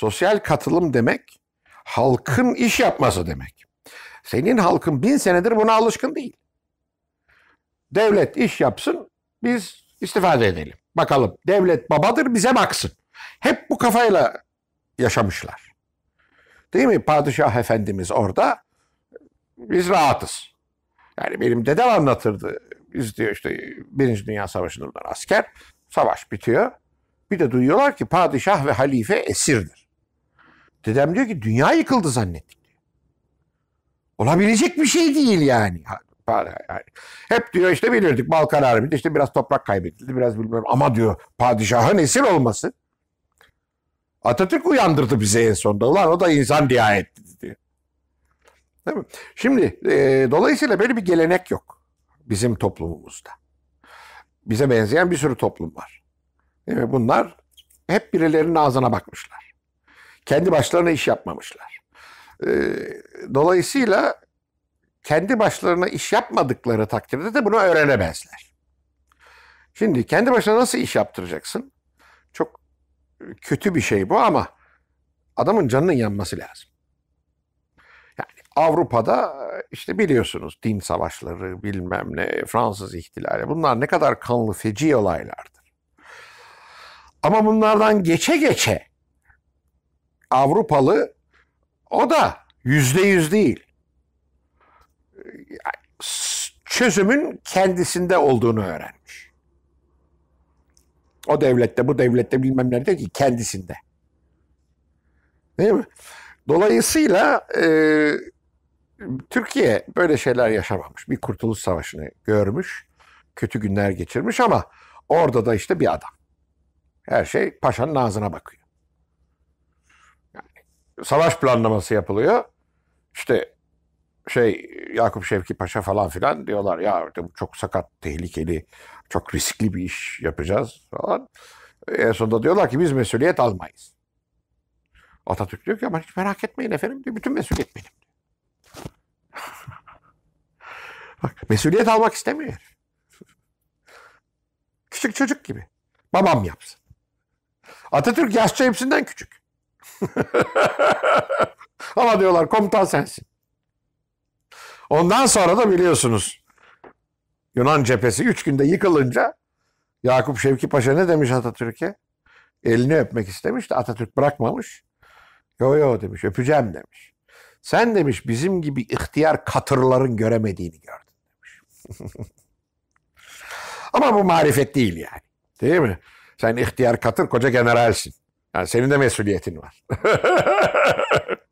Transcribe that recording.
Sosyal katılım demek halkın iş yapması demek. Senin halkın bin senedir buna alışkın değil. Devlet iş yapsın, biz istifade edelim. Bakalım devlet babadır bize baksın. Hep bu kafayla yaşamışlar. Değil mi? Padişah Efendimiz orada biz rahatız. Yani benim dedem anlatırdı. Biz diyor işte Birinci Dünya Savaşı'ndan asker. Savaş bitiyor. Bir de duyuyorlar ki padişah ve halife esirdir. Dedem diyor ki dünya yıkıldı zannettik. diyor. Olabilecek bir şey değil yani. Yani hep diyor işte bilirdik Balkan Harbi'nde işte biraz toprak kaybedildi biraz bilmem ama diyor padişahın esir olması Atatürk uyandırdı bize en sonunda. Ulan o da insan nihayet diyor. Değil mi? Şimdi e, dolayısıyla böyle bir gelenek yok bizim toplumumuzda. Bize benzeyen bir sürü toplum var. Değil mi? Bunlar hep birilerinin ağzına bakmışlar. Kendi başlarına iş yapmamışlar. E, dolayısıyla kendi başlarına iş yapmadıkları takdirde de bunu öğrenemezler. Şimdi kendi başına nasıl iş yaptıracaksın? Çok kötü bir şey bu ama adamın canının yanması lazım. Yani Avrupa'da işte biliyorsunuz din savaşları bilmem ne Fransız ihtilali bunlar ne kadar kanlı feci olaylardır. Ama bunlardan geçe geçe Avrupalı o da yüzde yüz değil. Çözümün kendisinde olduğunu öğrenmiş. O devlette, bu devlette bilmem nerede değil, kendisinde. Değil mi? Dolayısıyla e, Türkiye böyle şeyler yaşamamış. Bir kurtuluş savaşını görmüş, kötü günler geçirmiş ama orada da işte bir adam. Her şey paşanın ağzına bakıyor. Savaş planlaması yapılıyor. İşte şey Yakup Şevki Paşa falan filan diyorlar ya bu çok sakat, tehlikeli, çok riskli bir iş yapacağız falan. En sonunda diyorlar ki biz mesuliyet almayız. Atatürk diyor ki ama hiç merak etmeyin efendim diyor. Bütün mesuliyet benim. Bak mesuliyet almak istemiyor. Küçük çocuk gibi. Babam yapsın. Atatürk yaşça hepsinden küçük. ama diyorlar komutan sensin. Ondan sonra da biliyorsunuz Yunan cephesi üç günde yıkılınca Yakup Şevki Paşa ne demiş Atatürk'e? Elini öpmek istemiş de Atatürk bırakmamış. Yo yo demiş öpeceğim demiş. Sen demiş bizim gibi ihtiyar katırların göremediğini gördün demiş. Ama bu marifet değil yani. Değil mi? Sen ihtiyar katır koca generalsin. Yani senin de mesuliyetin var.